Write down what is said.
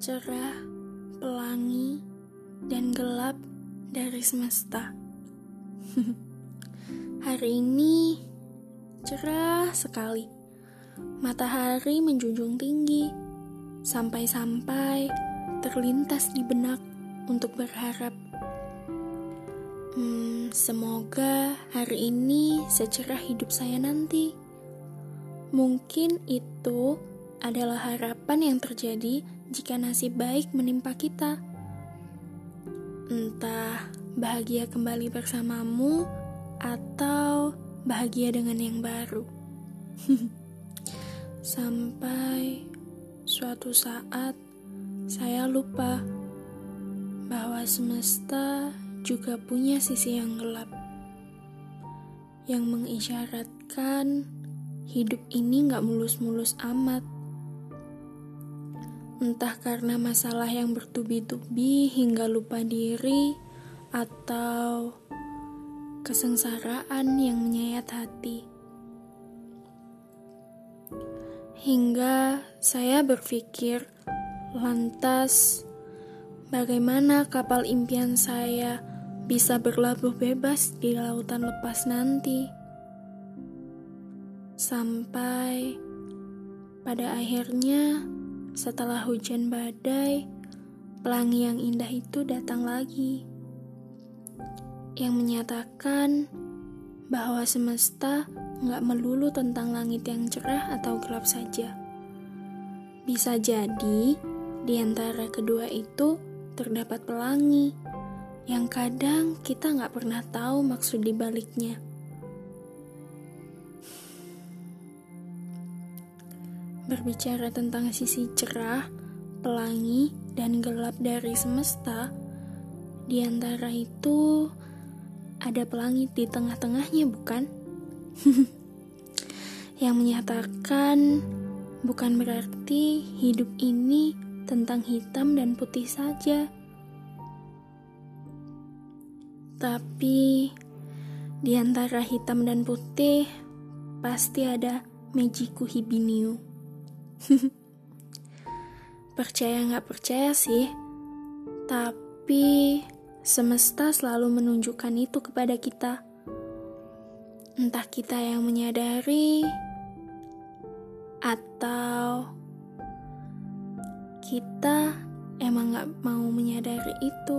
cerah, pelangi, dan gelap dari semesta. Hari ini cerah sekali. Matahari menjunjung tinggi, sampai-sampai terlintas di benak untuk berharap. Hmm, semoga hari ini secerah hidup saya nanti. Mungkin itu adalah harapan yang terjadi jika nasib baik menimpa kita. Entah bahagia kembali bersamamu atau bahagia dengan yang baru. Sampai suatu saat saya lupa bahwa semesta juga punya sisi yang gelap yang mengisyaratkan hidup ini gak mulus-mulus amat. Entah karena masalah yang bertubi-tubi hingga lupa diri, atau kesengsaraan yang menyayat hati. Hingga saya berpikir, lantas bagaimana kapal impian saya bisa berlabuh bebas di lautan lepas nanti? Sampai pada akhirnya setelah hujan badai, pelangi yang indah itu datang lagi. Yang menyatakan bahwa semesta nggak melulu tentang langit yang cerah atau gelap saja. Bisa jadi di antara kedua itu terdapat pelangi yang kadang kita nggak pernah tahu maksud dibaliknya. Berbicara tentang sisi cerah, pelangi, dan gelap dari semesta, di antara itu ada pelangi di tengah-tengahnya, bukan? Yang menyatakan bukan berarti hidup ini tentang hitam dan putih saja. Tapi di antara hitam dan putih pasti ada Mejiku Hibiniu. percaya nggak percaya sih, tapi semesta selalu menunjukkan itu kepada kita. Entah kita yang menyadari atau kita emang nggak mau menyadari itu.